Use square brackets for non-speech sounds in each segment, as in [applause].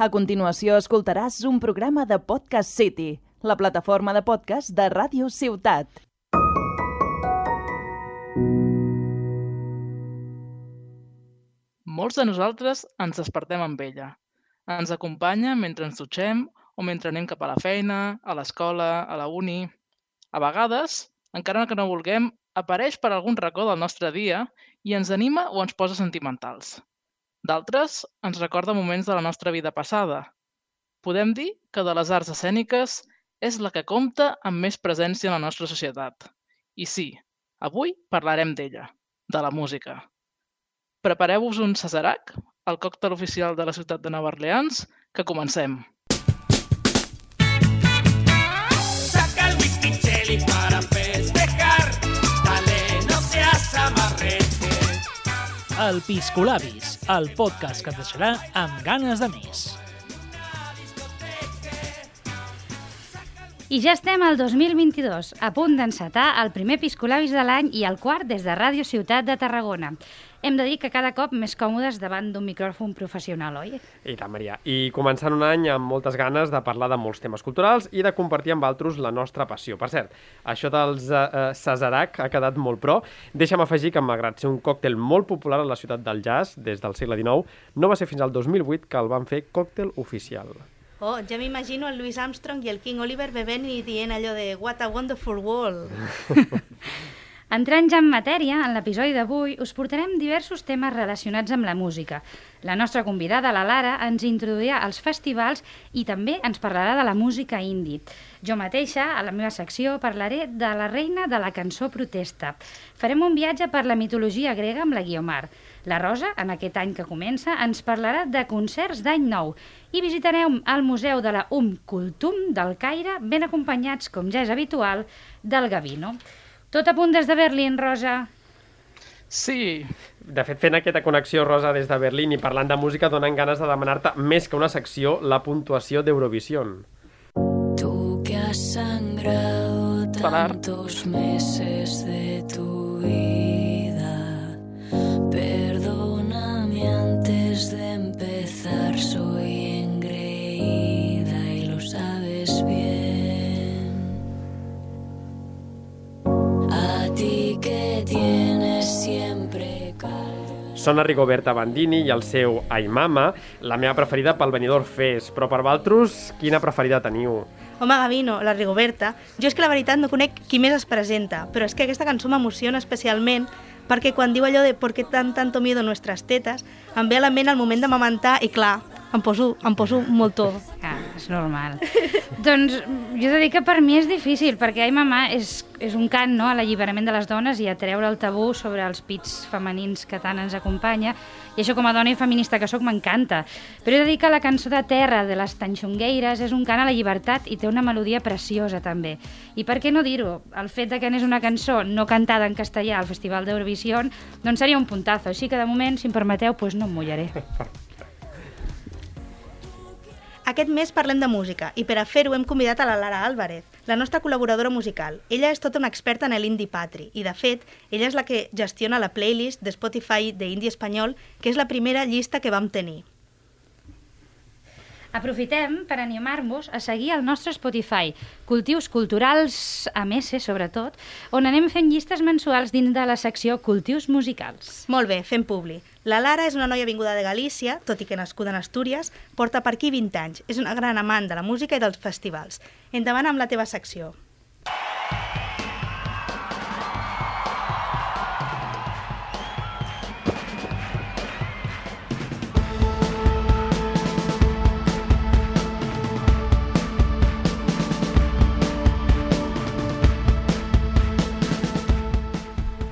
A continuació escoltaràs un programa de Podcast City, la plataforma de podcast de Ràdio Ciutat. Molts de nosaltres ens despertem amb ella. Ens acompanya mentre ens dutxem o mentre anem cap a la feina, a l'escola, a la uni. A vegades, encara que no vulguem, apareix per algun racó del nostre dia i ens anima o ens posa sentimentals. D'altres ens recorda moments de la nostra vida passada. Podem dir que de les arts escèniques és la que compta amb més presència en la nostra societat. I sí, avui parlarem d'ella, de la música. Prepareu-vos un Cesarac, el còctel oficial de la ciutat de Nova Orleans, que comencem. Saca el whisky cheli para El Piscolabis, el podcast que et deixarà amb ganes de més. I ja estem al 2022, a punt d'encetar el primer Piscolabis de l'any i el quart des de Ràdio Ciutat de Tarragona. Hem de dir que cada cop més còmodes davant d'un micròfon professional, oi? I tant, Maria. I començant un any amb moltes ganes de parlar de molts temes culturals i de compartir amb altres la nostra passió. Per cert, això dels uh, Cesarac ha quedat molt pro. Deixa'm afegir que, malgrat ser un còctel molt popular a la ciutat del jazz des del segle XIX, no va ser fins al 2008 que el van fer còctel oficial. Oh, ja m'imagino el Louis Armstrong i el King Oliver bevent i dient allò de What a wonderful world. [laughs] Entrant ja en matèria, en l'episodi d'avui us portarem diversos temes relacionats amb la música. La nostra convidada, la Lara, ens introduirà als festivals i també ens parlarà de la música indie. Jo mateixa, a la meva secció, parlaré de la reina de la cançó protesta. Farem un viatge per la mitologia grega amb la Guiomar. La Rosa, en aquest any que comença, ens parlarà de concerts d'any nou i visitarem el Museu de la Um Kultum del Caire, ben acompanyats, com ja és habitual, del Gavino. Tot a punt des de Berlín, Rosa. Sí, De fet, fent aquesta connexió, Rosa, des de Berlín i parlant de música, donen ganes de demanar-te, més que una secció, la puntuació d'Eurovision. Tú que has sangrado tantos meses de tu vida, perdóname ti que tienes siempre caldo. Són a Rigoberta Bandini i el seu Ai Mama, la meva preferida pel Benidorm Fest, però per Valtros, quina preferida teniu? Home, Gavino, la Rigoberta, jo és que la veritat no conec qui més es presenta, però és que aquesta cançó m'emociona especialment perquè quan diu allò de «por qué tan tanto miedo nuestras tetas», em ve a la ment el moment d'amamantar i clar, em poso, em poso molt tot. És normal. [laughs] doncs jo he de dir que per mi és difícil, perquè Ai Mamà és, és un cant no, a l'alliberament de les dones i a treure el tabú sobre els pits femenins que tant ens acompanya, i això com a dona i feminista que sóc m'encanta. Però he de dir que la cançó de Terra de les Tanxongueires és un cant a la llibertat i té una melodia preciosa també. I per què no dir-ho? El fet de que n'és una cançó no cantada en castellà al Festival d'Eurovisió doncs seria un puntazo, així que de moment, si em permeteu, doncs no em mullaré. [laughs] Aquest mes parlem de música i per a fer-ho hem convidat a la Lara Álvarez, la nostra col·laboradora musical. Ella és tota una experta en l'indie patri i, de fet, ella és la que gestiona la playlist de Spotify d'indie espanyol, que és la primera llista que vam tenir. Aprofitem per animar-vos a seguir el nostre Spotify, Cultius Culturals AMS, sobretot, on anem fent llistes mensuals dins de la secció Cultius Musicals. Molt bé, fem publi. La Lara és una noia vinguda de Galícia, tot i que nascuda en Astúries, porta per aquí 20 anys. És una gran amant de la música i dels festivals. Endavant amb la teva secció.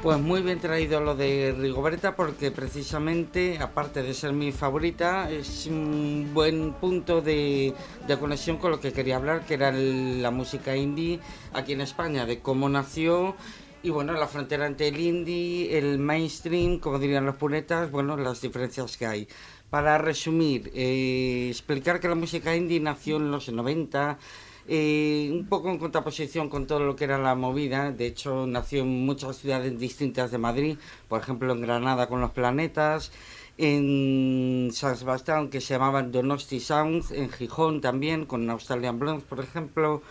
Pues muy bien traído lo de Rigoberta porque precisamente, aparte de ser mi favorita, es un buen punto de, de conexión con lo que quería hablar, que era el- la música indie aquí en España, de cómo nació y bueno, la frontera entre el indie, el mainstream, como dirían los punetas, bueno, las diferencias que hay. Para resumir, eh, explicar que la música indie nació en los 90, eh, un poco en contraposición con todo lo que era la movida. De hecho, nació en muchas ciudades distintas de Madrid, por ejemplo en Granada con los Planetas. en San Sebastián que se llamaban Donosti Sounds, en Gijón también, con Australian Blondes, por ejemplo,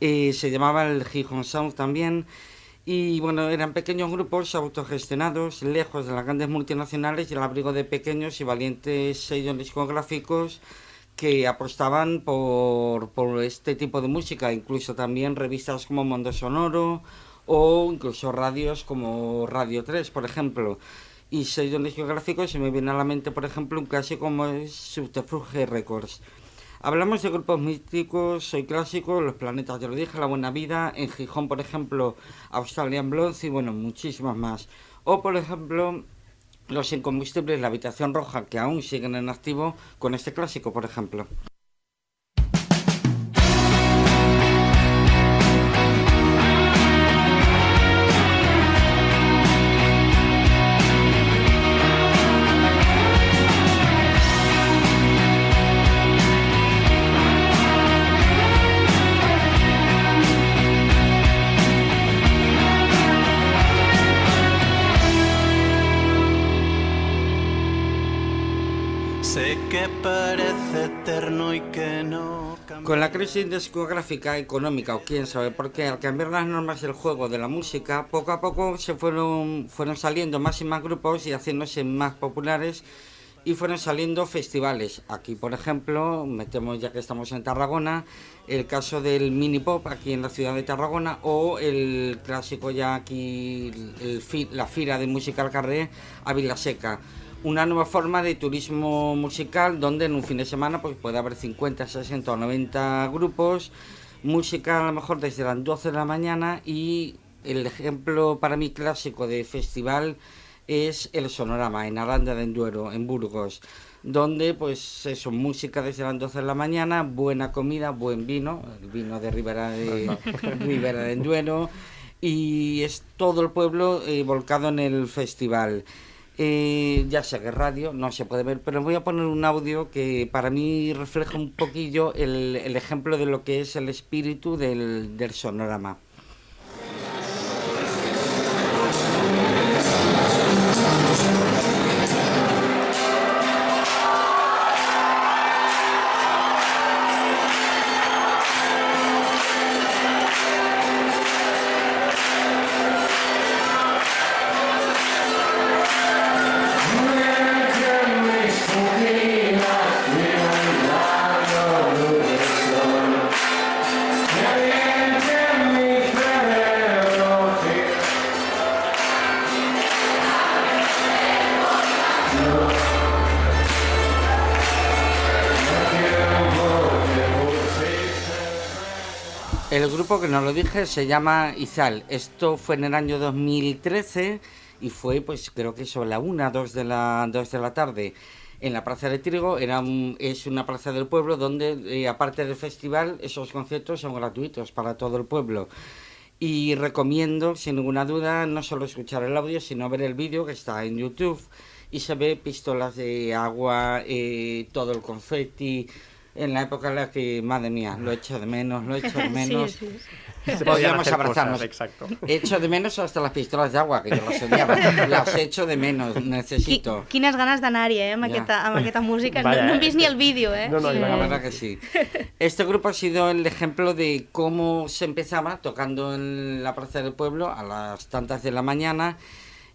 eh, se llamaba el Gijón Sound también. Y bueno, eran pequeños grupos autogestionados, lejos de las grandes multinacionales y al abrigo de pequeños y valientes sellos discográficos que apostaban por, por este tipo de música, incluso también revistas como Mundo Sonoro o incluso radios como Radio 3, por ejemplo. Y sellos discográficos, se me viene a la mente, por ejemplo, un clásico como es Subterfuge Records. Hablamos de grupos místicos, Soy Clásico, Los Planetas, ya lo dije, La Buena Vida, en Gijón, por ejemplo, Australian Blondes y bueno, muchísimas más. O, por ejemplo, Los Incombustibles, La Habitación Roja, que aún siguen en activo con este clásico, por ejemplo. Con la crisis discográfica económica, o quién sabe por qué, al cambiar las normas del juego de la música, poco a poco se fueron, saliendo más y más grupos y haciéndose más populares y fueron saliendo festivales. Aquí, por ejemplo, metemos ya que estamos en Tarragona, el caso del mini pop aquí en la ciudad de Tarragona o el clásico ya aquí, el la fira de música al carré a Vilaseca. Una nueva forma de turismo musical donde en un fin de semana pues puede haber 50, 60 o 90 grupos, música a lo mejor desde las 12 de la mañana y el ejemplo para mí clásico de festival es el Sonorama en Aranda de Enduero, en Burgos, donde pues eso, música desde las 12 de la mañana, buena comida, buen vino, el vino de Ribera de, [laughs] Ribera de Enduero, y es todo el pueblo eh, volcado en el festival. Eh, ya sé que radio, no se puede ver, pero voy a poner un audio que para mí refleja un poquillo el, el ejemplo de lo que es el espíritu del, del sonorama. Grupo que nos lo dije se llama Izal. Esto fue en el año 2013 y fue, pues creo que sobre la 1, 2 de la, 2 de la tarde en la Plaza de Trigo. Era un- es una plaza del pueblo donde, eh, aparte del festival, esos conciertos son gratuitos para todo el pueblo. Y recomiendo, sin ninguna duda, no solo escuchar el audio, sino ver el vídeo que está en YouTube. Y se ve pistolas de agua, eh, todo el confeti. En la época en la que, madre mía, lo echo de menos, lo echo de [laughs] menos. Sí, hacer abrazarnos. cosas, exacto. Echo de menos hasta las pistolas de agua, que yo las odiaba. [laughs] Las echo de menos, Qui- necesito. Quines ganes d'anar-hi, eh, amb, Ja. aquesta, amb aquesta música. Vaya, no, no eh. hem vist ni el vídeo, eh? No, no, Sí, la verdad que sí. Este grupo ha sido el ejemplo de cómo se empezaba tocando en la plaza del pueblo a las tantas de la mañana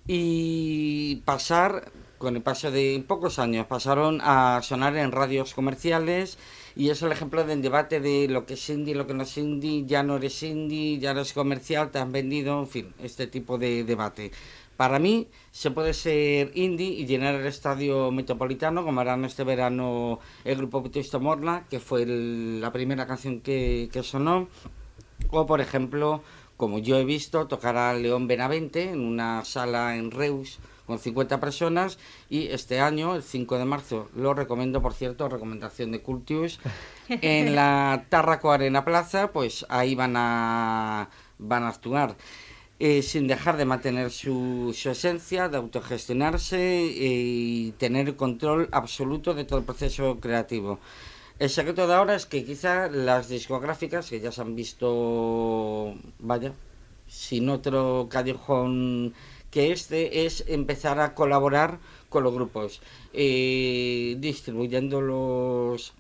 y pasar, con el paso de pocos años, pasaron a sonar en radios comerciales y es el ejemplo del debate de lo que es indie, lo que no es indie, ya no eres indie, ya eres comercial, te han vendido, en fin, este tipo de debate. Para mí se puede ser indie y llenar el estadio metropolitano, como harán este verano el grupo Vetusto Morla, que fue la primera canción que, que sonó. O, por ejemplo, como yo he visto, tocar a León Benavente en una sala en Reus con 50 personas y este año, el 5 de marzo, lo recomiendo, por cierto, recomendación de Cultius, [laughs] en la Tarraco Arena Plaza, pues ahí van a, van a actuar. eh, sin dejar de mantener su, su esencia, de autogestionarse eh, y tener control absoluto de todo el proceso creativo. El secreto de ahora es que quizá las discográficas, que ya se han visto, vaya, sin otro callejón que este, es empezar a colaborar con los grupos, eh, distribuyendo los,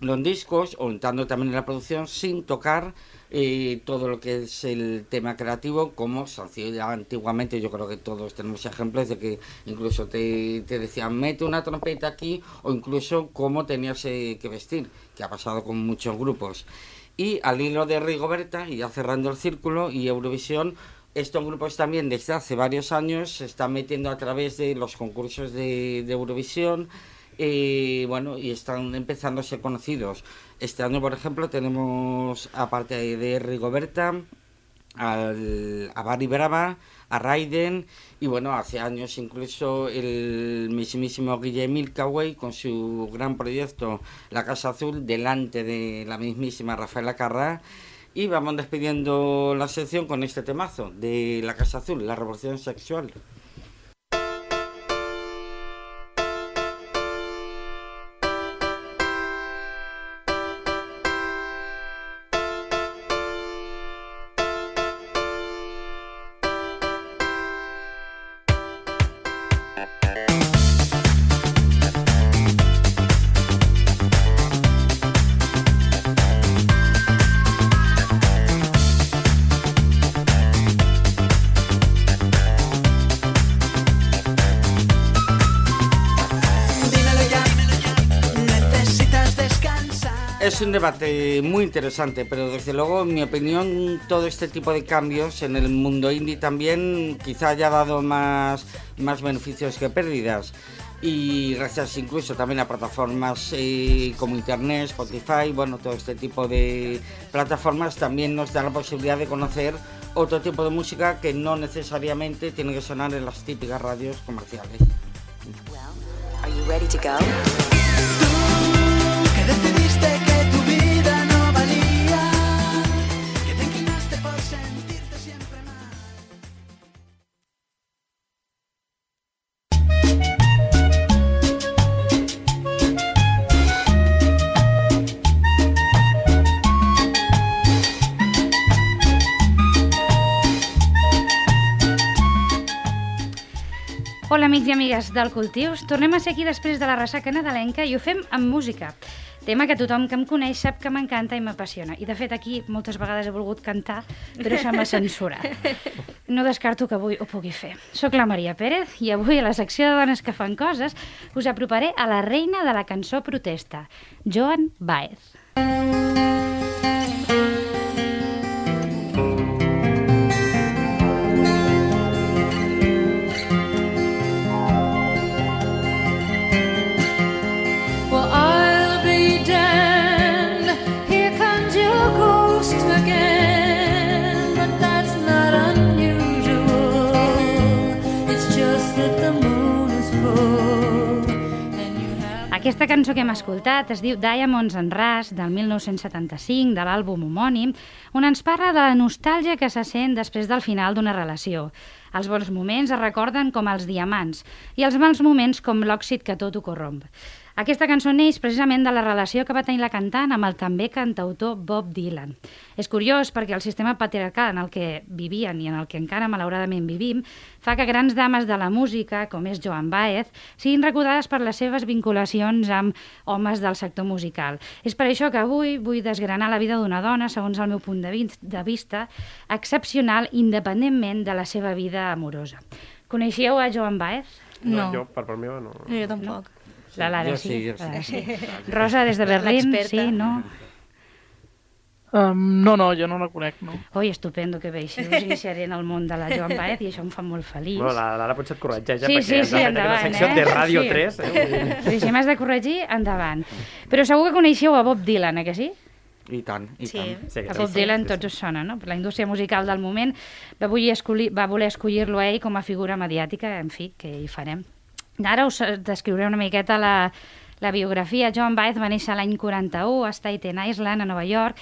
los discos o entrando también en la producción sin tocar eh, todo lo que es el tema creativo, como se hacía antiguamente. Yo creo que todos tenemos ejemplos de que incluso te, te decían mete una trompeta aquí o incluso cómo tenías eh, que vestir, que ha pasado con muchos grupos. Y al hilo de Rigoberta, y ya cerrando el círculo, y Eurovisión, estos grupos también desde hace varios años se están metiendo a través de los concursos de, Eurovisión bueno, y están empezando a ser conocidos. Este año, por ejemplo, tenemos, aparte de Rigoberta, al, a Barry Brava, a Raiden, y bueno, hace años incluso el mismísimo Guille Milkaway con su gran proyecto La Casa Azul, delante de la mismísima Rafaela Carrá. Y vamos despidiendo la sección con este temazo de La Casa Azul, la revolución sexual. Debate muy interesante, pero desde luego, en mi opinión, todo este tipo de cambios en el mundo indie también quizá haya dado más, más beneficios que pérdidas. Y gracias incluso también a plataformas eh, como Internet, Spotify, bueno, todo este tipo de plataformas también nos da la posibilidad de conocer otro tipo de música que no necesariamente tiene que sonar en las típicas radios comerciales. Are you ready to go? Que decidiste que amigues del Cultius. Tornem a ser aquí després de la ressaca nadalenca i ho fem amb música. Tema que tothom que em coneix sap que m'encanta i m'apassiona. I, de fet, aquí moltes vegades he volgut cantar, però se m'ha censurat. No descarto que avui ho pugui fer. Soc la Maria Pérez i avui a la secció de dones que fan coses us aproparé a la reina de la cançó protesta, Joan Baez. Well, Aquesta cançó que hem escoltat es diu Diamonds and Rust, del 1975, de l'àlbum homònim, on ens parla de la nostàlgia que se sent després del final d'una relació. Els bons moments es recorden com els diamants i els mals moments com l'òxid que tot ho corromp. Aquesta cançó neix precisament de la relació que va tenir la cantant amb el també cantautor Bob Dylan. És curiós perquè el sistema patriarcal en el que vivien i en el que encara malauradament vivim fa que grans dames de la música, com és Joan Baez, siguin recordades per les seves vinculacions amb homes del sector musical. És per això que avui vull desgranar la vida d'una dona, segons el meu punt de, vi de vista, excepcional independentment de la seva vida amorosa. Coneixíeu a Joan Baez? No. Jo, per part meva, no. Jo tampoc. La Lara Jo sí. sí, jo la Lara sí. [laughs] Rosa, des de Berlín, sí, no? Um, no, no, jo no la conec, no. Oi, estupendo que bé, així us iniciaré en el món de la Joan [laughs] Baez i això em fa molt feliç. Bueno, la Lara potser et corregeix, eh? Sí, perquè sí, sí, endavant, una secció eh? de Radio Sí. 3. Eh? Dir, si m'has de corregir, endavant. Però segur que coneixeu a Bob Dylan, eh que sí? I tant, i Sí. tant. Sí, A Bob Dylan tots us sona, no? La indústria musical del moment va, voler escollir, va voler escollir-lo a ell com a figura mediàtica, en fi, que hi farem. Ara us descriuré una miqueta la, La biografia Joan Baez va néixer l'any 41 a Staten Island, a Nova York.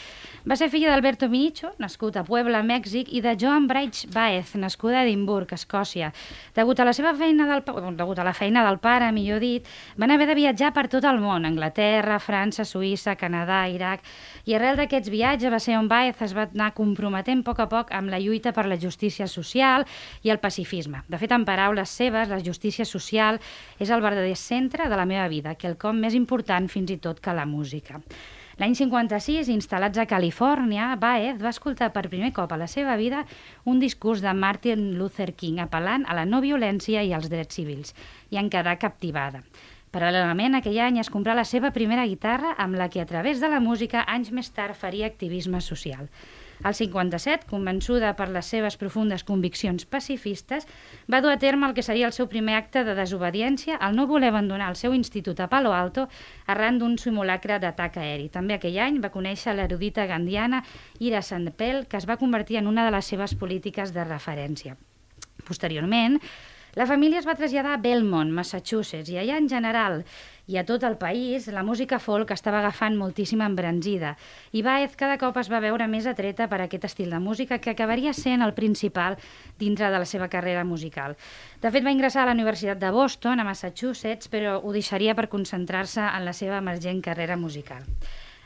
Va ser filla d'Alberto Minicho, nascut a Puebla, Mèxic, i de Joan Bright Baez, nascuda a Edimburg, Escòcia. Degut a la seva feina del, degut a la feina del pare, millor dit, van haver de viatjar per tot el món, Anglaterra, França, Suïssa, Canadà, Iraq, i arrel d'aquests viatges va ser on Baez es va anar comprometent a poc a poc amb la lluita per la justícia social i el pacifisme. De fet, en paraules seves, la justícia social és el verdader centre de la meva vida, quelcom més important fins i tot que la música. L'any 56, instal·lats a Califòrnia, Baez va escoltar per primer cop a la seva vida un discurs de Martin Luther King apel·lant a la no violència i als drets civils, i en quedar captivada. Paral·lelament, aquell any es comprà la seva primera guitarra amb la que a través de la música anys més tard faria activisme social. Al 57, convençuda per les seves profundes conviccions pacifistes, va dur a terme el que seria el seu primer acte de desobediència al no voler abandonar el seu institut a Palo Alto arran d'un simulacre d'atac aeri. També aquell any va conèixer l'erudita gandiana Ira Sandpel, que es va convertir en una de les seves polítiques de referència. Posteriorment, la família es va traslladar a Belmont, Massachusetts, i allà en general i a tot el país la música folk estava agafant moltíssima embranzida i Baez cada cop es va veure més atreta per aquest estil de música que acabaria sent el principal dintre de la seva carrera musical. De fet, va ingressar a la Universitat de Boston, a Massachusetts, però ho deixaria per concentrar-se en la seva emergent carrera musical.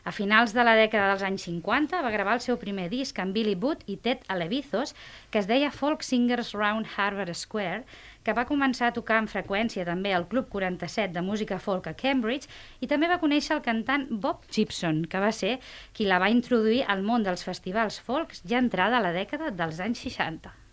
A finals de la dècada dels anys 50 va gravar el seu primer disc amb Billy Wood i Ted Alevizos, que es deia Folk Singers Round Harvard Square, que va començar a tocar amb freqüència també al Club 47 de música folk a Cambridge i també va conèixer el cantant Bob Gibson, que va ser qui la va introduir al món dels festivals folks ja entrada a la dècada dels anys 60.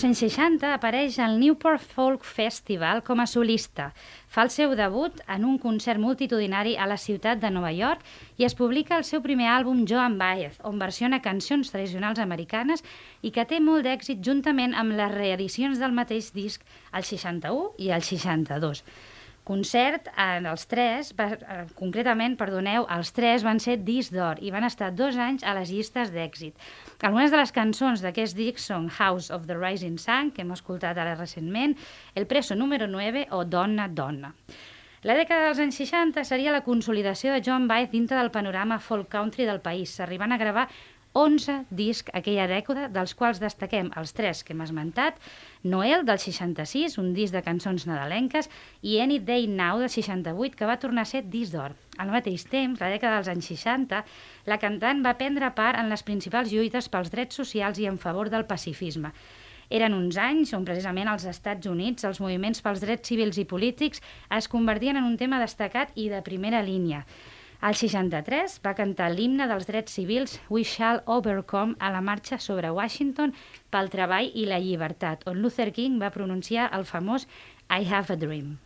1960 apareix al Newport Folk Festival com a solista. Fa el seu debut en un concert multitudinari a la ciutat de Nova York i es publica el seu primer àlbum Joan Baez, on versiona cançons tradicionals americanes i que té molt d'èxit juntament amb les reedicions del mateix disc al 61 i al 62. Concert en els tres, va, eh, concretament, perdoneu, els tres van ser disc d'or i van estar dos anys a les llistes d'èxit. Algunes de les cançons d'aquest disc són House of the Rising Sun, que hem escoltat ara recentment, El preso número 9 o Donna, Donna. La dècada dels anys 60 seria la consolidació de John Baez dintre del panorama folk country del país, arribant a gravar 11 discs aquella dècada, dels quals destaquem els tres que hem esmentat, Noel, del 66, un disc de cançons nadalenques, i Any Day Now, del 68, que va tornar a ser disc d'or. Al mateix temps, la dècada dels anys 60, la cantant va prendre part en les principals lluites pels drets socials i en favor del pacifisme. Eren uns anys on precisament als Estats Units els moviments pels drets civils i polítics es convertien en un tema destacat i de primera línia. Al 63 va cantar l'himne dels drets civils We Shall Overcome a la marxa sobre Washington pel treball i la llibertat, on Luther King va pronunciar el famós I Have a Dream.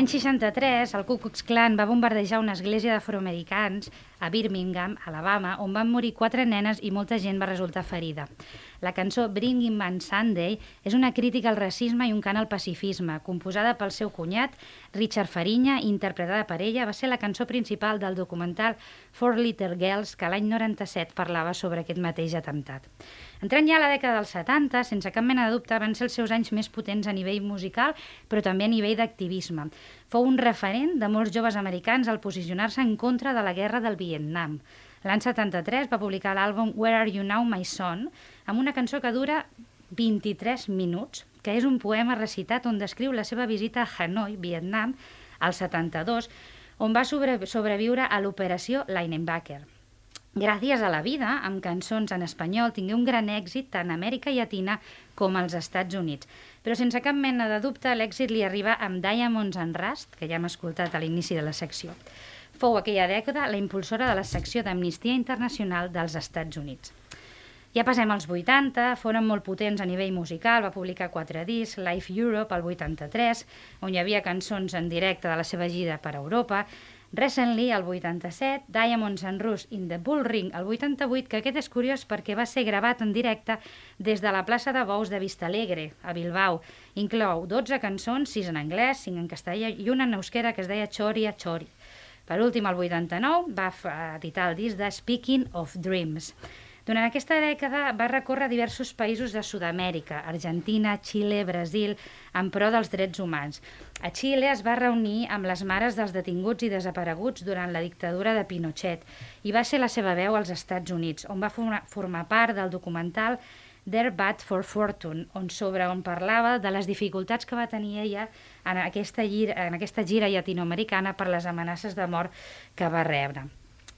L'any 63, el Ku Klux Klan va bombardejar una església d'afroamericans a Birmingham, Alabama, on van morir quatre nenes i molta gent va resultar ferida. La cançó Bringing Man Sunday és una crítica al racisme i un cant al pacifisme. Composada pel seu cunyat, Richard Farinya, i interpretada per ella, va ser la cançó principal del documental Four Little Girls, que l'any 97 parlava sobre aquest mateix atemptat. Entrant ja a la dècada dels 70, sense cap mena de dubte, van ser els seus anys més potents a nivell musical, però també a nivell d'activisme. Fou un referent de molts joves americans al posicionar-se en contra de la guerra del Vietnam. L'any 73 va publicar l'àlbum Where Are You Now, My Son, amb una cançó que dura 23 minuts, que és un poema recitat on descriu la seva visita a Hanoi, Vietnam, al 72, on va sobre sobreviure a l'operació Leinenbacher. Gràcies a la vida, amb cançons en espanyol, tingué un gran èxit tant a Amèrica Llatina com als Estats Units. Però sense cap mena de dubte, l'èxit li arriba amb Diamonds and Rust, que ja hem escoltat a l'inici de la secció. Fou aquella dècada la impulsora de la secció d'Amnistia Internacional dels Estats Units. Ja passem als 80, foren molt potents a nivell musical, va publicar quatre discs, Life Europe el 83, on hi havia cançons en directe de la seva gira per Europa, Recently, el 87, Diamonds and Rust in the Bull Ring, el 88, que aquest és curiós perquè va ser gravat en directe des de la plaça de Bous de Vistalegre, a Bilbao. Inclou 12 cançons, 6 en anglès, 5 en castellà i una en euskera que es deia Chori a Chori. Per últim, el 89, va editar el disc de Speaking of Dreams. Durant aquesta dècada va recórrer diversos països de Sud-amèrica, Argentina, Xile, Brasil, en pro dels drets humans. A Xile es va reunir amb les mares dels detinguts i desapareguts durant la dictadura de Pinochet i va ser la seva veu als Estats Units, on va formar, part del documental There Bad for Fortune, on sobre on parlava de les dificultats que va tenir ella en aquesta gira, en aquesta gira llatinoamericana per les amenaces de mort que va rebre.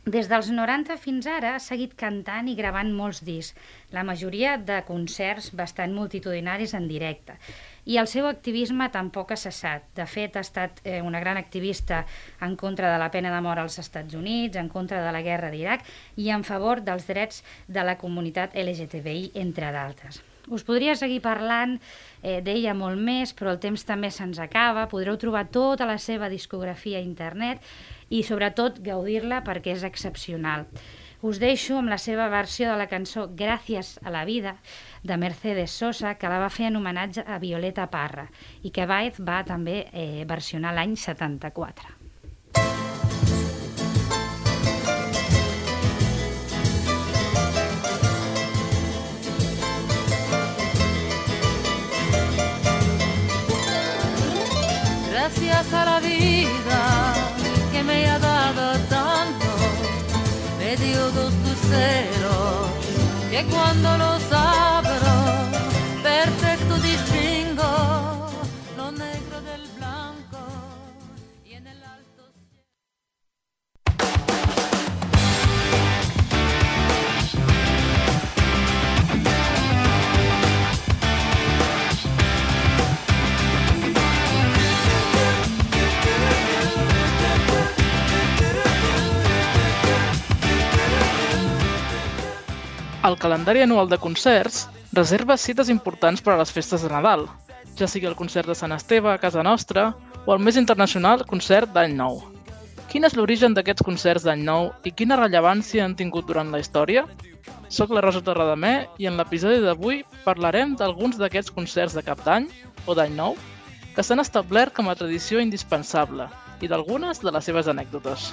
Des dels 90 fins ara ha seguit cantant i gravant molts discs, la majoria de concerts bastant multitudinaris en directe. I el seu activisme tampoc ha cessat. De fet, ha estat eh, una gran activista en contra de la pena de mort als Estats Units, en contra de la guerra d'Iraq i en favor dels drets de la comunitat LGTBI, entre d'altres. Us podria seguir parlant eh, d'ella molt més, però el temps també se'ns acaba. Podreu trobar tota la seva discografia a internet i sobretot gaudir-la perquè és excepcional. Us deixo amb la seva versió de la cançó Gràcies a la vida de Mercedes Sosa, que la va fer en homenatge a Violeta Parra i que Baez va també eh, versionar l'any 74. Gracias a la vida cuando los El calendari anual de concerts reserva cites importants per a les festes de Nadal, ja sigui el concert de Sant Esteve a casa nostra o el més internacional concert d'Any Nou. Quin és l'origen d'aquests concerts d'Any Nou i quina rellevància han tingut durant la història? Soc la Rosa Torredemé i en l'episodi d'avui parlarem d'alguns d'aquests concerts de cap d'any o d'any nou que s'han establert com a tradició indispensable i d'algunes de les seves anècdotes.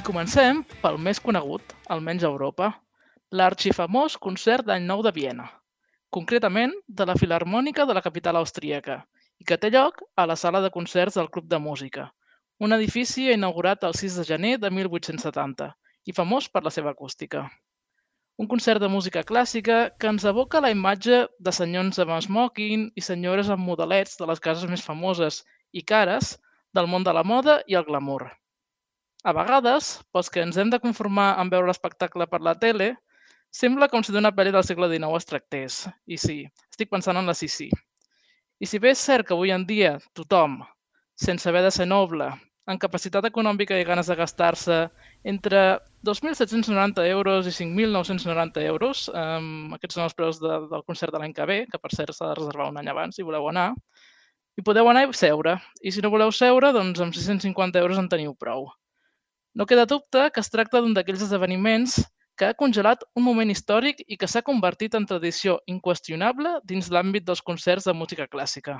I comencem pel més conegut, almenys a Europa, l'arxifamós concert d'any nou de Viena, concretament de la Filarmònica de la capital austríaca, i que té lloc a la sala de concerts del Club de Música, un edifici inaugurat el 6 de gener de 1870 i famós per la seva acústica. Un concert de música clàssica que ens evoca la imatge de senyors amb smoking i senyores amb modelets de les cases més famoses i cares del món de la moda i el glamour. A vegades, pels que ens hem de conformar amb veure l'espectacle per la tele, sembla com si d'una pel·li del segle XIX es tractés. I sí, estic pensant en la Sissi. I si bé és cert que avui en dia tothom, sense haver de ser noble, en capacitat econòmica i ganes de gastar-se entre 2.790 euros i 5.990 euros, um, aquests són els preus de, del concert de l'any que ve, que per cert s'ha de reservar un any abans si voleu anar, i podeu anar i seure. I si no voleu seure, doncs amb 650 euros en teniu prou. No queda dubte que es tracta d'un d'aquells esdeveniments que ha congelat un moment històric i que s'ha convertit en tradició inqüestionable dins l'àmbit dels concerts de música clàssica.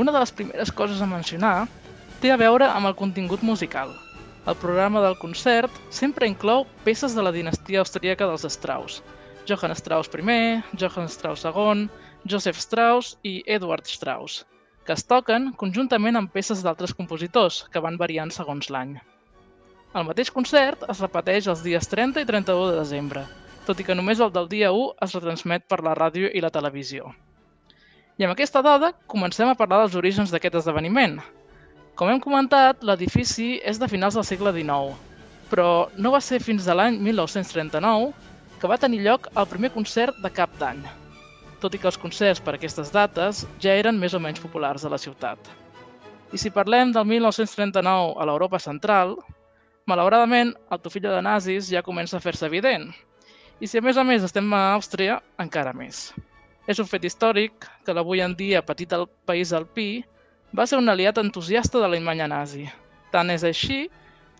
Una de les primeres coses a mencionar té a veure amb el contingut musical. El programa del concert sempre inclou peces de la dinastia austríaca dels Strauss, Johann Strauss I, Johann Strauss II, Joseph Strauss i Edward Strauss, que es toquen conjuntament amb peces d'altres compositors, que van variant segons l'any. El mateix concert es repeteix els dies 30 i 31 de desembre, tot i que només el del dia 1 es retransmet per la ràdio i la televisió. I amb aquesta dada comencem a parlar dels orígens d'aquest esdeveniment. Com hem comentat, l'edifici és de finals del segle XIX, però no va ser fins a l'any 1939 que va tenir lloc el primer concert de cap d'any, tot i que els concerts per aquestes dates ja eren més o menys populars a la ciutat. I si parlem del 1939 a l'Europa central, malauradament el tofillo de nazis ja comença a fer-se evident. I si a més a més estem a Àustria, encara més. És un fet històric que l'avui en dia petit al país alpí va ser un aliat entusiasta de l'Alemanya nazi. Tant és així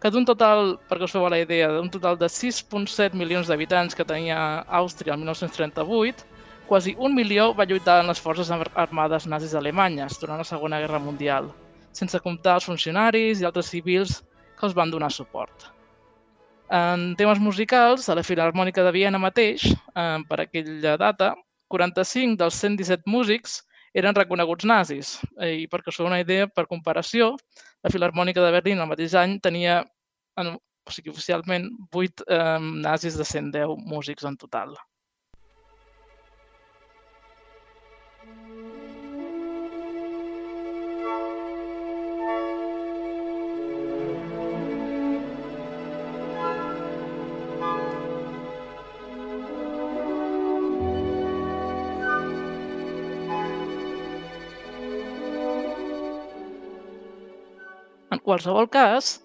que d'un total, perquè us feu la idea, d'un total de 6,7 milions d'habitants que tenia Àustria el 1938, quasi un milió va lluitar en les forces ar- armades nazis alemanyes durant la Segona Guerra Mundial, sense comptar els funcionaris i altres civils que els van donar suport. En temes musicals, a la Filarmònica de Viena mateix, eh, per aquella data, 45 dels 117 músics eren reconeguts nazis. Eh, I perquè us una idea, per comparació, la Filarmònica de Berlín el mateix any tenia, en, o sigui, oficialment, 8 eh, nazis de 110 músics en total. Qualsevol cas,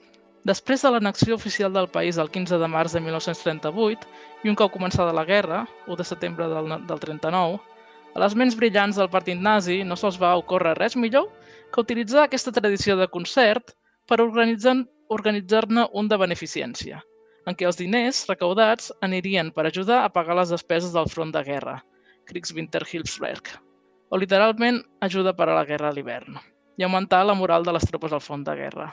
després de l'annexió oficial del país el 15 de març de 1938 i un cop començada la guerra, 1 de setembre del, del 39, a les ments brillants del partit nazi no se'ls va ocórrer res millor que utilitzar aquesta tradició de concert per organitzar- organitzar-ne un de beneficència, en què els diners recaudats anirien per ajudar a pagar les despeses del front de guerra, Kriegswinterhilfswerk, o literalment ajuda per a la guerra a l'hivern i augmentar la moral de les tropes al front de guerra.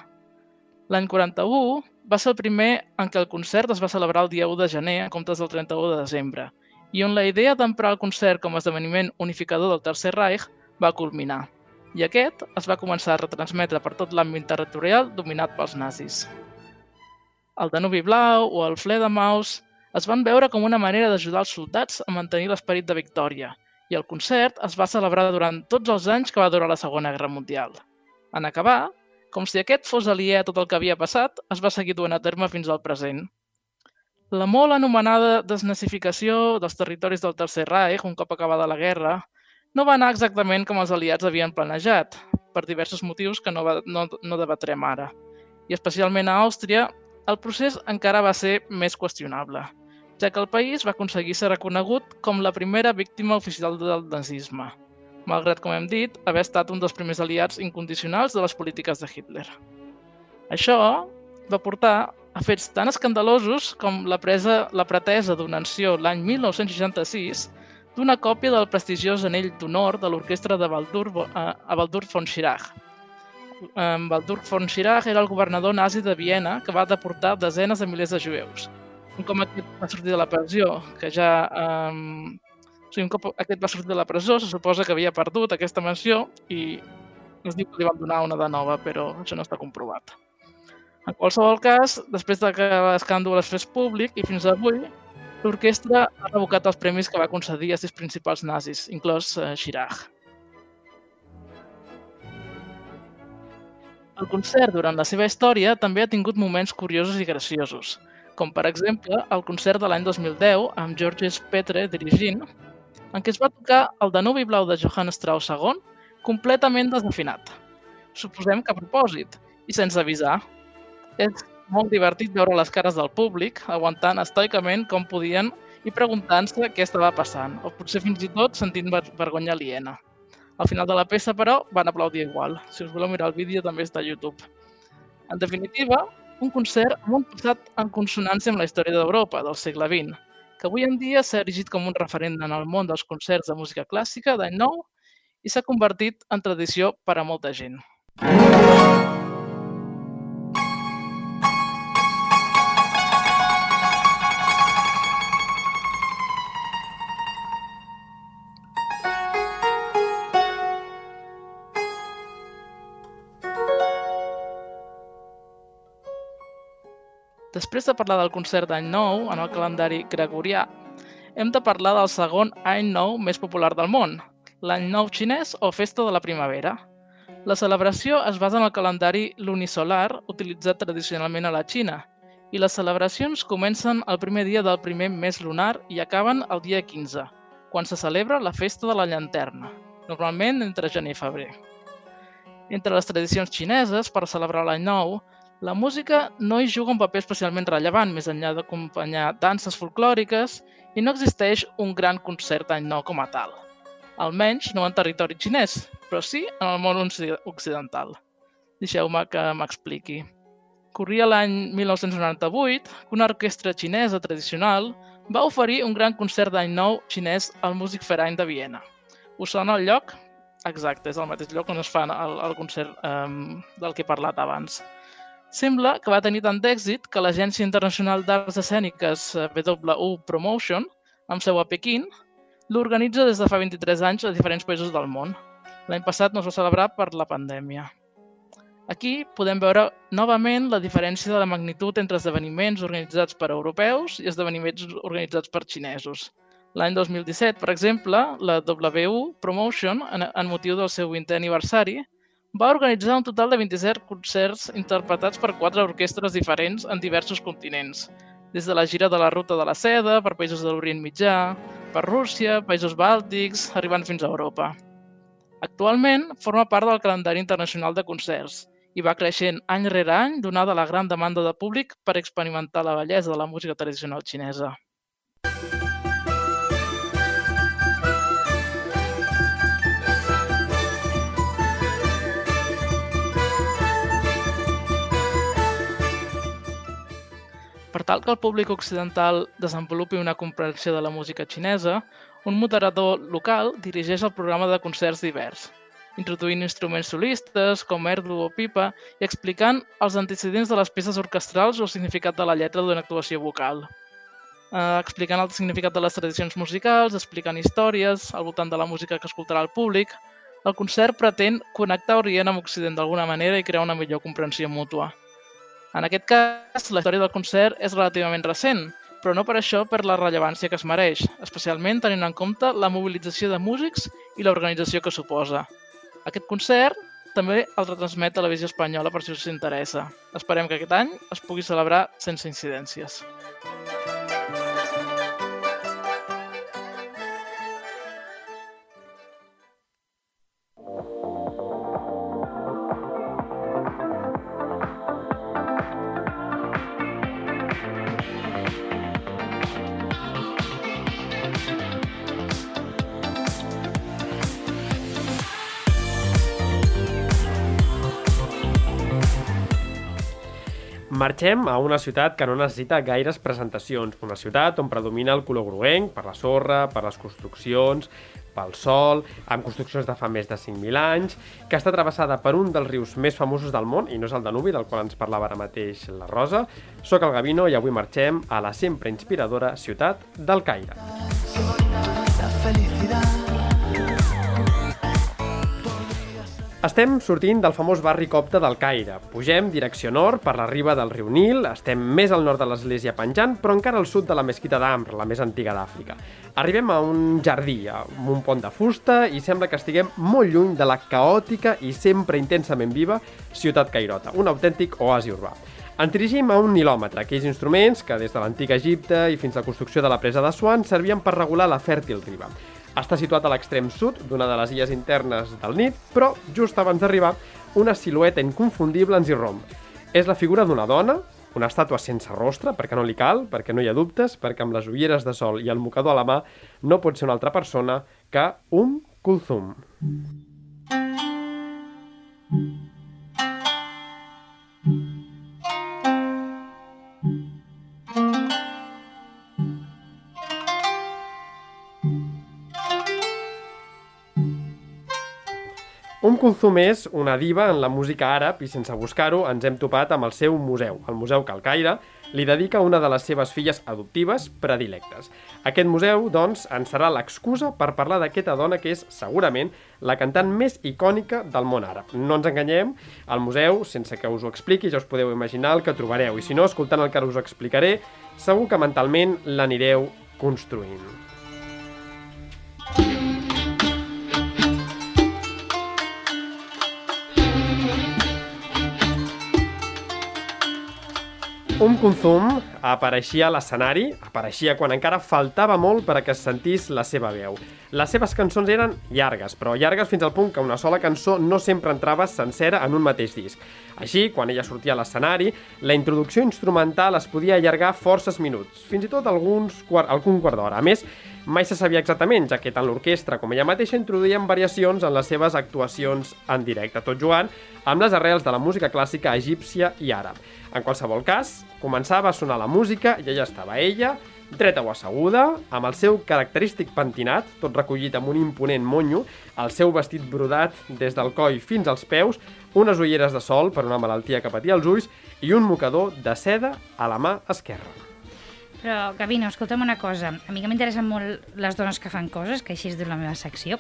L'any 41 va ser el primer en què el concert es va celebrar el dia 1 de gener en comptes del 31 de desembre, i on la idea d'emprar el concert com a esdeveniment unificador del Tercer Reich va culminar. I aquest es va començar a retransmetre per tot l'àmbit territorial dominat pels nazis. El Danubi Blau o el Fledermaus es van veure com una manera d'ajudar els soldats a mantenir l'esperit de victòria, i el concert es va celebrar durant tots els anys que va durar la Segona Guerra Mundial. En acabar, com si aquest fos aliè a tot el que havia passat, es va seguir duent a terme fins al present. La molt anomenada desnazificació dels territoris del Tercer Reich, un cop acabada la guerra, no va anar exactament com els aliats havien planejat, per diversos motius que no, va, no, no debatrem ara. I especialment a Àustria, el procés encara va ser més qüestionable, ja que el país va aconseguir ser reconegut com la primera víctima oficial del nazisme, malgrat, com hem dit, haver estat un dels primers aliats incondicionals de les polítiques de Hitler. Això va portar a fets tan escandalosos com la, presa, la pretesa donació l'any 1966 d'una còpia del prestigiós anell d'honor de l'orquestra de Waldurf, a, a Waldurf von Schirach. Um, Waldurf von Schirach era el governador nazi de Viena que va deportar desenes de milers de jueus. Cop aquest va sortir de la pressió, que ja... Um, o sigui, un cop aquest va sortir de la presó, se suposa que havia perdut aquesta menció i es diu que li van donar una de nova, però això no està comprovat. En qualsevol cas, després de que l'escàndol es fes públic i fins avui, l'orquestra ha revocat els premis que va concedir a sis principals nazis, inclòs eh, Schirach. El concert, durant la seva història, també ha tingut moments curiosos i graciosos, com per exemple el concert de l'any 2010 amb Georges Petre dirigint, en què es va tocar el Danubi Blau de Johann Strauss II completament desafinat. Suposem que a propòsit i sense avisar. És molt divertit veure les cares del públic aguantant estoicament com podien i preguntant-se què estava passant, o potser fins i tot sentint ver vergonya aliena. Al final de la peça, però, van aplaudir igual. Si us voleu mirar el vídeo, també està a YouTube. En definitiva, un concert amb un en consonància amb la història d'Europa del segle XX, que avui en dia s'ha erigit com un referent en el món dels concerts de música clàssica d'any nou i s'ha convertit en tradició per a molta gent. Després de parlar del concert d'any nou en el calendari gregorià, hem de parlar del segon any nou més popular del món, l'any nou xinès o festa de la primavera. La celebració es basa en el calendari lunisolar utilitzat tradicionalment a la Xina i les celebracions comencen el primer dia del primer mes lunar i acaben el dia 15, quan se celebra la festa de la llanterna, normalment entre gener i febrer. Entre les tradicions xineses, per celebrar l'any nou, la música no hi juga un paper especialment rellevant, més enllà d'acompanyar danses folclòriques, i no existeix un gran concert d'any nou com a tal. Almenys no en territori xinès, però sí en el món occi- occidental. Deixeu-me que m'expliqui. Corria l'any 1998 que una orquestra xinesa tradicional va oferir un gran concert d'any nou xinès al Musikverein de Viena. Us sona el lloc? Exacte, és el mateix lloc on es fa el, el concert um, del que he parlat abans. Sembla que va tenir tant d'èxit que l'Agència Internacional d'Arts Escèniques eh, WU Promotion, amb seu a Pequín, l'organitza des de fa 23 anys a diferents països del món. L'any passat no es va celebrar per la pandèmia. Aquí podem veure novament la diferència de la magnitud entre esdeveniments organitzats per europeus i esdeveniments organitzats per xinesos. L'any 2017, per exemple, la WU Promotion, en, en motiu del seu 20è aniversari, va organitzar un total de 27 concerts interpretats per quatre orquestres diferents en diversos continents, des de la gira de la Ruta de la Seda, per països de l'Orient Mitjà, per Rússia, països bàltics, arribant fins a Europa. Actualment forma part del calendari internacional de concerts i va creixent any rere any donada la gran demanda de públic per experimentar la bellesa de la música tradicional xinesa. Per tal que el públic occidental desenvolupi una comprensió de la música xinesa, un moderador local dirigeix el programa de concerts divers, introduint instruments solistes com erdu o pipa i explicant els antecedents de les peces orquestrals o el significat de la lletra d'una actuació vocal. Eh, explicant el significat de les tradicions musicals, explicant històries al voltant de la música que escoltarà el públic, el concert pretén connectar Orient amb Occident d'alguna manera i crear una millor comprensió mútua. En aquest cas, la història del concert és relativament recent, però no per això per la rellevància que es mereix, especialment tenint en compte la mobilització de músics i l'organització que suposa. Aquest concert també el retransmet Televisió Espanyola per si us interessa. Esperem que aquest any es pugui celebrar sense incidències. Marxem a una ciutat que no necessita gaires presentacions, una ciutat on predomina el color groenc per la sorra, per les construccions, pel sol, amb construccions de fa més de 5.000 anys, que està travessada per un dels rius més famosos del món, i no és el Danubi, del qual ens parlava ara mateix la Rosa. Soc el Gavino i avui marxem a la sempre inspiradora ciutat del Caire. Estem sortint del famós barri copte del Caire. Pugem direcció nord per la riba del riu Nil, estem més al nord de l'església penjant, però encara al sud de la mesquita d'Amr, la més antiga d'Àfrica. Arribem a un jardí, amb un pont de fusta, i sembla que estiguem molt lluny de la caòtica i sempre intensament viva ciutat cairota, un autèntic oasi urbà. Ens dirigim a un nilòmetre, aquells instruments que des de l'antic Egipte i fins a la construcció de la presa de Swan servien per regular la fèrtil riba. Està situat a l'extrem sud d'una de les illes internes del Nit, però just abans d'arribar, una silueta inconfundible ens hi romp. És la figura d'una dona, una estàtua sense rostre, perquè no li cal, perquè no hi ha dubtes, perquè amb les ulleres de sol i el mocador a la mà no pot ser una altra persona que un Kulthum. Kulthum és una diva en la música àrab i sense buscar-ho ens hem topat amb el seu museu. El Museu que el Caire li dedica una de les seves filles adoptives predilectes. Aquest museu, doncs, ens serà l'excusa per parlar d'aquesta dona que és, segurament, la cantant més icònica del món àrab. No ens enganyem, al museu, sense que us ho expliqui, ja us podeu imaginar el que trobareu. I si no, escoltant el que us explicaré, segur que mentalment l'anireu construint. Un Kulthum apareixia a l'escenari, apareixia quan encara faltava molt per a que es sentís la seva veu. Les seves cançons eren llargues, però llargues fins al punt que una sola cançó no sempre entrava sencera en un mateix disc. Així, quan ella sortia a l'escenari, la introducció instrumental es podia allargar forces minuts, fins i tot alguns quart, algun quart d'hora. A més, mai se sabia exactament, ja que tant l'orquestra com ella mateixa introduïen variacions en les seves actuacions en directe, tot jugant amb les arrels de la música clàssica egípcia i àrab. En qualsevol cas, començava a sonar la música i allà estava ella, dreta o asseguda, amb el seu característic pentinat, tot recollit amb un imponent monyo, el seu vestit brodat des del coll fins als peus, unes ulleres de sol per una malaltia que patia els ulls i un mocador de seda a la mà esquerra. Però, Gavino, escolta'm una cosa. A mi que m'interessen molt les dones que fan coses, que així es diu la meva secció.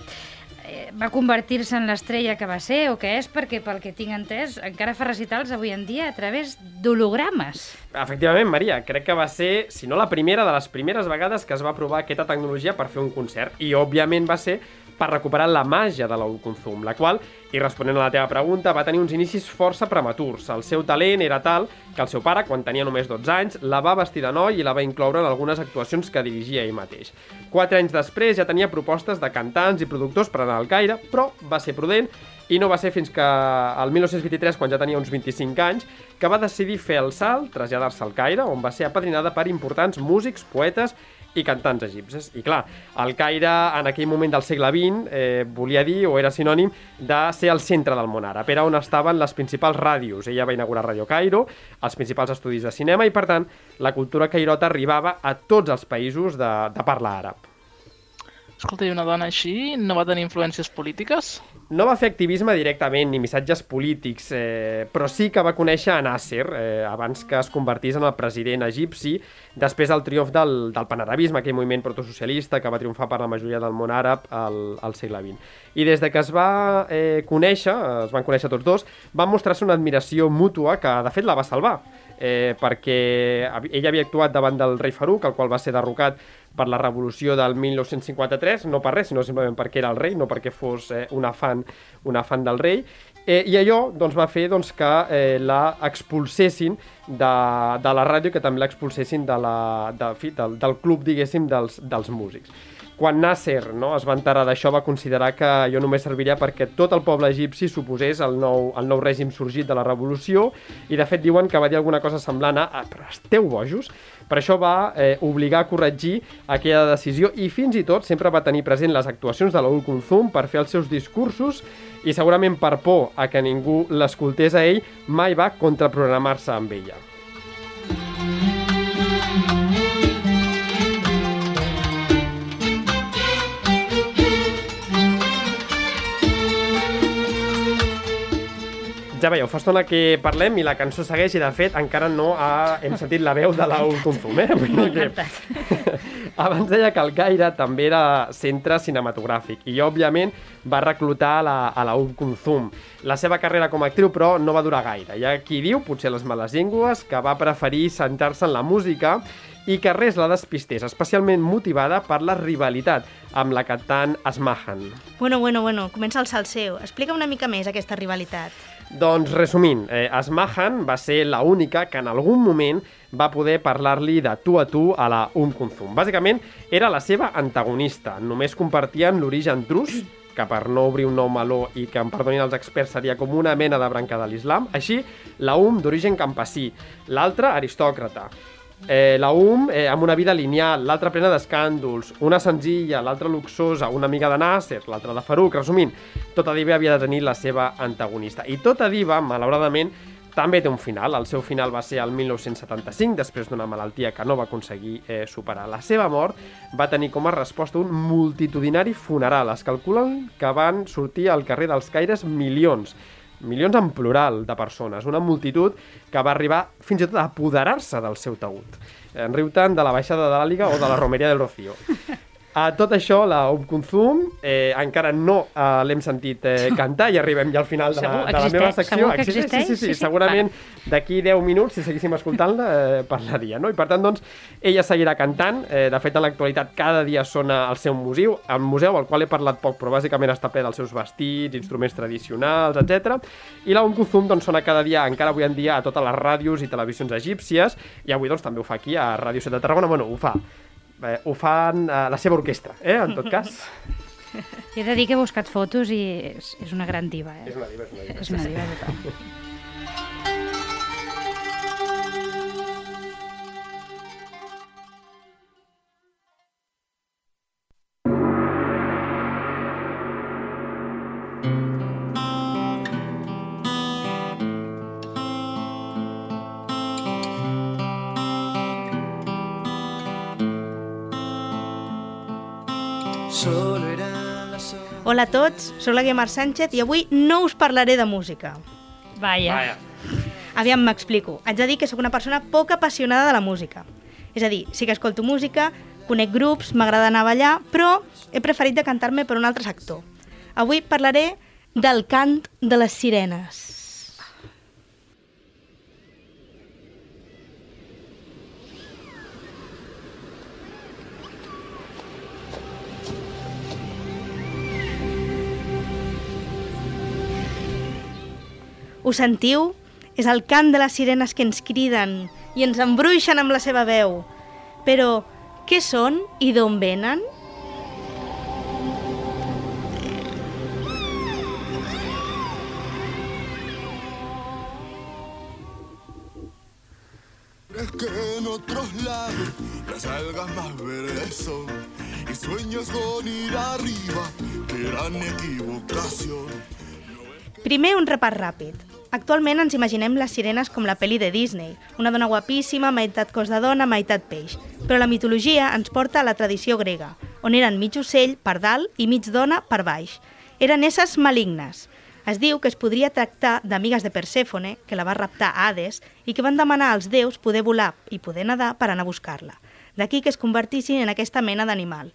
Eh, va convertir-se en l'estrella que va ser o que és perquè, pel que tinc entès, encara fa recitals avui en dia a través d'hologrames. Efectivament, Maria, crec que va ser, si no la primera, de les primeres vegades que es va provar aquesta tecnologia per fer un concert. I, òbviament, va ser per recuperar la màgia de l'Oukonzum, la qual, i responent a la teva pregunta, va tenir uns inicis força prematurs. El seu talent era tal que el seu pare, quan tenia només 12 anys, la va vestir de noi i la va incloure en algunes actuacions que dirigia ell mateix. Quatre anys després ja tenia propostes de cantants i productors per anar al Caire, però va ser prudent i no va ser fins que el 1923, quan ja tenia uns 25 anys, que va decidir fer el salt, traslladar-se al Caire, on va ser apadrinada per importants músics, poetes i cantants egipcis. I clar, el Caire en aquell moment del segle XX eh, volia dir, o era sinònim, de ser el centre del món àrab. Era on estaven les principals ràdios. Ella va inaugurar Radio Cairo, els principals estudis de cinema, i per tant, la cultura cairota arribava a tots els països de, de parla àrab. Escolta, i una dona així no va tenir influències polítiques? No va fer activisme directament ni missatges polítics, eh, però sí que va conèixer a Nasser eh, abans que es convertís en el president egipci, després del triomf del, del panarabisme, aquell moviment protosocialista que va triomfar per la majoria del món àrab al, al segle XX. I des de que es va eh, conèixer, es van conèixer tots dos, van mostrar-se una admiració mútua que de fet la va salvar, eh, perquè ell havia actuat davant del rei Farouk, el qual va ser derrocat per la revolució del 1953, no per res, sinó simplement perquè era el rei, no perquè fos eh, una, fan, una fan del rei, eh, i allò doncs, va fer doncs, que eh, la expulsessin de, de la ràdio, que també l'expulsessin de la, de, fi, del, del club, diguéssim, dels, dels músics. Quan Nasser no, es va enterar d'això va considerar que jo només serviria perquè tot el poble egipci s'oposés al nou, al nou règim sorgit de la revolució i de fet diuen que va dir alguna cosa semblant a "Ah, però esteu bojos? Per això va eh, obligar a corregir aquella decisió i fins i tot sempre va tenir present les actuacions de l'Ul Kulthum per fer els seus discursos i segurament per por a que ningú l'escoltés a ell mai va contraprogramar-se amb ella. Ja veieu, fa estona que parlem i la cançó segueix i de fet encara no ha... hem sentit la veu de l'Aul Consum, eh? Que... [laughs] Abans deia que el Caire també era centre cinematogràfic i òbviament va reclutar a la, a la Um Consum. La seva carrera com a actriu però no va durar gaire. Hi ha qui diu, potser les males llengües, que va preferir centrar-se en la música i que res la despistés, especialment motivada per la rivalitat amb la cantant Asmahan. Bueno, bueno, bueno, comença el salseo. Explica una mica més aquesta rivalitat. Doncs, resumint, eh, Asmahan va ser la única que en algun moment va poder parlar-li de tu a tu a la Um Kulthum. Bàsicament, era la seva antagonista. Només compartien l'origen drus, que per no obrir un nou meló i que em perdonin els experts seria com una mena de branca de l'islam. Així, la Um d'origen campesí, l'altra aristòcrata. Eh, la UM eh, amb una vida lineal, l'altra plena d'escàndols, una senzilla, l'altra luxosa, una amiga de Nasser, l'altra de Farouk, resumint, tota diva havia de tenir la seva antagonista. I tota diva, malauradament, també té un final. El seu final va ser el 1975, després d'una malaltia que no va aconseguir eh, superar. La seva mort va tenir com a resposta un multitudinari funeral. Es calculen que van sortir al carrer dels Caires milions milions en plural de persones, una multitud que va arribar fins i tot a apoderar-se del seu taüt. En riu tant de la baixada de l'Àliga o de la romeria del Rocío. A tot això, la Um Kunzum, eh, encara no eh, l'hem sentit eh, [laughs] cantar i arribem ja al final de la, Segur, de la meva secció. Segur que Existeix? Sí, sí, sí, Sí, sí. segurament d'aquí 10 minuts, si seguíssim escoltant-la, eh, parlaria. No? I per tant, doncs, ella seguirà cantant. Eh, de fet, en l'actualitat cada dia sona al seu museu, el museu al qual he parlat poc, però bàsicament està ple dels seus vestits, instruments tradicionals, etc. I la Um Kunzum doncs, sona cada dia, encara avui en dia, a totes les ràdios i televisions egípcies, i avui doncs, també ho fa aquí a Ràdio 7 de Tarragona. Bueno, ho fa. Eh, ho fan eh, la seva orquestra, eh, en tot cas. He de dir que he buscat fotos i és, és una gran diva, eh? És una diva, és una diva. És una diva total. Solo eran las horas. Hola a tots, sóc la Guiamar Sánchez i avui no us parlaré de música. Vaja. Vaja. Aviam, m'explico. Haig de dir que sóc una persona poc apassionada de la música. És a dir, sí que escolto música, conec grups, m'agrada anar a ballar, però he preferit de cantar-me per un altre sector. Avui parlaré del cant de les sirenes. Ho sentiu? És el cant de les sirenes que ens criden i ens embruixen amb la seva veu. Però què són i d'on venen? Que en otros lados las algas más verdes son y sueños con ir arriba, gran equivocación. Primer, un repàs ràpid. Actualment ens imaginem les sirenes com la pel·li de Disney, una dona guapíssima, meitat cos de dona, meitat peix. Però la mitologia ens porta a la tradició grega, on eren mig ocell per dalt i mig dona per baix. Eren éssers malignes. Es diu que es podria tractar d'amigues de Persèfone, que la va raptar Hades, i que van demanar als déus poder volar i poder nedar per anar a buscar-la. D'aquí que es convertissin en aquesta mena d'animal.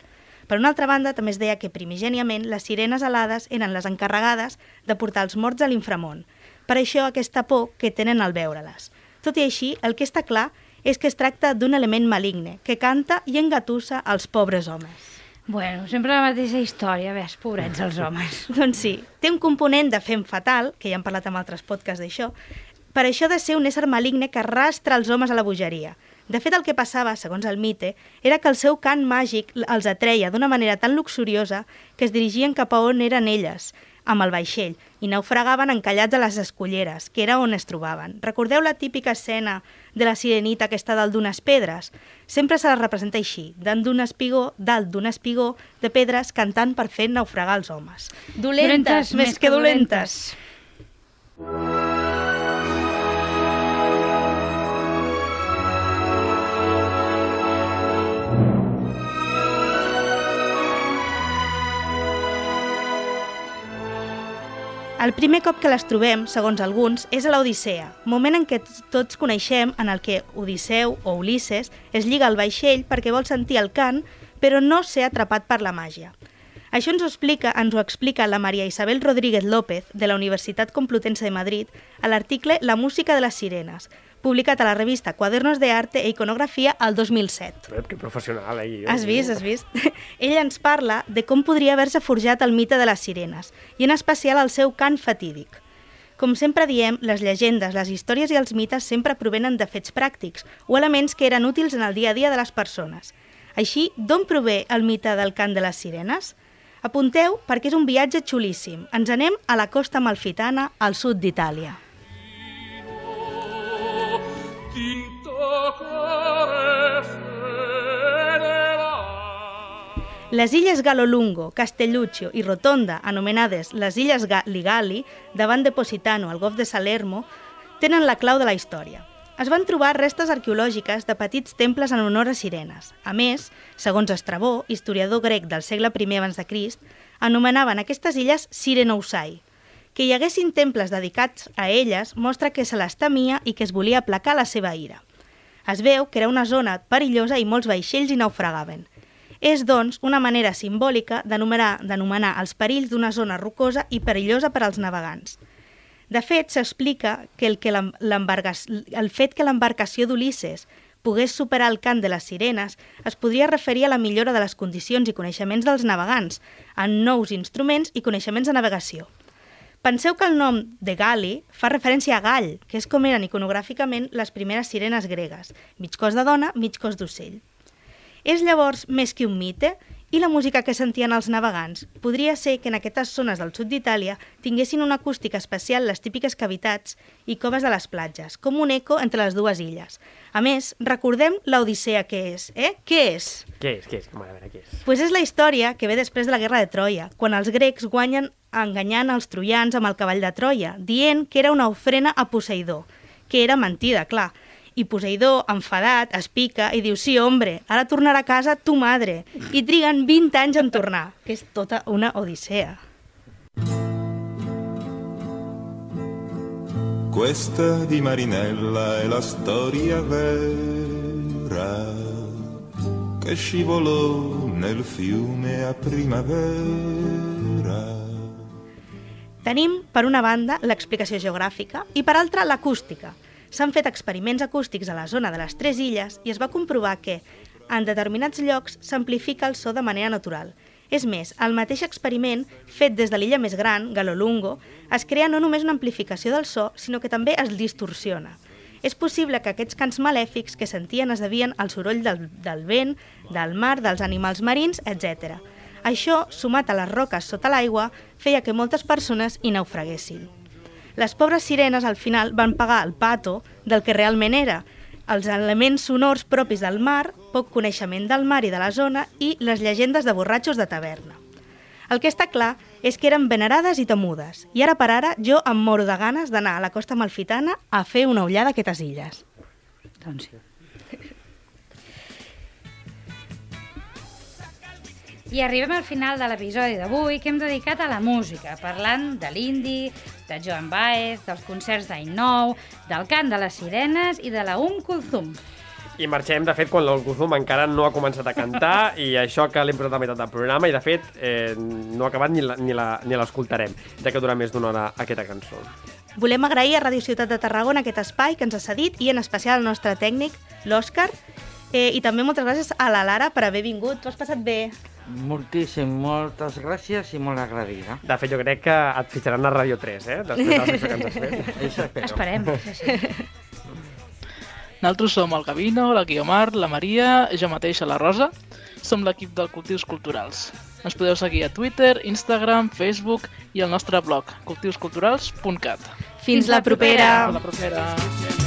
Per una altra banda, també es deia que primigèniament les sirenes alades eren les encarregades de portar els morts a l'inframont. Per això aquesta por que tenen al veure-les. Tot i així, el que està clar és que es tracta d'un element maligne que canta i engatussa els pobres homes. Bueno, sempre la mateixa història, ves, pobrets els homes. [laughs] Doncs sí, té un component de fem fatal, que ja hem parlat amb altres podcasts d'això, per això de ser un ésser maligne que arrastra els homes a la bogeria. De fet, el que passava, segons el mite, era que el seu cant màgic els atreia d'una manera tan luxuriosa que es dirigien cap a on eren elles, amb el vaixell, i naufragaven encallats a les escolleres, que era on es trobaven. Recordeu la típica escena de la sirenita que està dalt d'unes pedres? Sempre se la representa així, dalt d'un espigó, dalt d'un espigó de pedres cantant per fer naufragar els homes. Dolentes, més que dolentes. El primer cop que les trobem, segons alguns, és a l'Odissea, moment en què tots coneixem en el que Odisseu o Ulisses es lliga al vaixell perquè vol sentir el cant, però no ser atrapat per la màgia. Això ens ho explica, ens ho explica la Maria Isabel Rodríguez López, de la Universitat Complutense de Madrid, a l'article La música de les sirenes, publicat a la revista Cuadernos de Arte e Iconografia el 2007. Ep, que professional, eh? Has vist, has vist? [laughs] Ella ens parla de com podria haver-se forjat el mite de les sirenes, i en especial el seu cant fatídic. Com sempre diem, les llegendes, les històries i els mites sempre provenen de fets pràctics o elements que eren útils en el dia a dia de les persones. Així, d'on prové el mite del cant de les sirenes? Apunteu perquè és un viatge xulíssim. Ens anem a la costa malfitana, al sud d'Itàlia. Les illes Galolungo, Castelluccio i Rotonda, anomenades les illes Ga Ligali, davant de Positano, al golf de Salermo, tenen la clau de la història. Es van trobar restes arqueològiques de petits temples en honor a sirenes. A més, segons Estrabó, historiador grec del segle I abans de Crist, anomenaven aquestes illes Sirenousai. Que hi haguessin temples dedicats a elles mostra que se les temia i que es volia aplacar la seva ira. Es veu que era una zona perillosa i molts vaixells hi naufragaven. És, doncs, una manera simbòlica d'anomenar els perills d'una zona rocosa i perillosa per als navegants. De fet, s'explica que, el, que el fet que l'embarcació d'Ulisses pogués superar el cant de les sirenes es podria referir a la millora de les condicions i coneixements dels navegants, en nous instruments i coneixements de navegació. Penseu que el nom de Gali fa referència a Gall, que és com eren iconogràficament les primeres sirenes gregues, mig cos de dona, mig cos d'ocell. És llavors més que un mite i la música que sentien els navegants. Podria ser que en aquestes zones del sud d'Itàlia tinguessin una acústica especial les típiques cavitats i coves de les platges, com un eco entre les dues illes. A més, recordem l'Odissea que és, eh? Què és? Què és? Què és? Mare, a veure, què és? Pues és la història que ve després de la guerra de Troia, quan els grecs guanyen enganyant els troians amb el cavall de Troia, dient que era una ofrena a Poseidó, que era mentida, clar. I Poseidó, enfadat, es pica i diu «Sí, hombre, ara tornarà a casa tu madre». I triguen 20 anys en tornar, que és tota una odissea. Questa di Marinella è la storia vera che scivolò nel fiume a primavera. Tenim, per una banda, l'explicació geogràfica i, per altra, l'acústica. S'han fet experiments acústics a la zona de les tres illes i es va comprovar que, en determinats llocs, s'amplifica el so de manera natural. És més, el mateix experiment, fet des de l'illa més gran, Galolungo, es crea no només una amplificació del so, sinó que també es distorsiona. És possible que aquests cants malèfics que sentien es devien al soroll del, del vent, del mar, dels animals marins, etc. Això, sumat a les roques sota l'aigua, feia que moltes persones hi naufraguessin. Les pobres sirenes al final van pagar el pato del que realment era, els elements sonors propis del mar, poc coneixement del mar i de la zona i les llegendes de borratxos de taverna. El que està clar és que eren venerades i temudes, i ara per ara jo em moro de ganes d'anar a la costa malfitana a fer una ullada a aquestes illes. Doncs sí. I arribem al final de l'episodi d'avui que hem dedicat a la música, parlant de l'indi, de Joan Baez, dels concerts d'Any Nou, del cant de les sirenes i de la Um Kulthum. I marxem, de fet, quan l'Olguzum encara no ha començat a cantar [laughs] i això que l'hem posat a meitat del programa i, de fet, eh, no ha acabat ni la- ni la- ni l'escoltarem, ja que dura més d'una hora aquesta cançó. Volem agrair a Ràdio Ciutat de Tarragona aquest espai que ens ha cedit i en especial al nostre tècnic, l'Òscar, eh, i també moltes gràcies a la Lara per haver vingut. T'ho has passat bé? Moltíssim, moltes gràcies i molt agradida. De fet, jo crec que et fitxaran a Ràdio 3, eh? Després de la secció que ens has fet. [laughs] Això espero. Esperem. Sí, sí. Nosaltres som el Gavino, la Guiomar, la Maria, jo mateixa, la Rosa. Som l'equip del Cultius Culturals. Ens podeu seguir a Twitter, Instagram, Facebook i al nostre blog, cultiusculturals.cat. Fins la propera. Fins la propera. Saca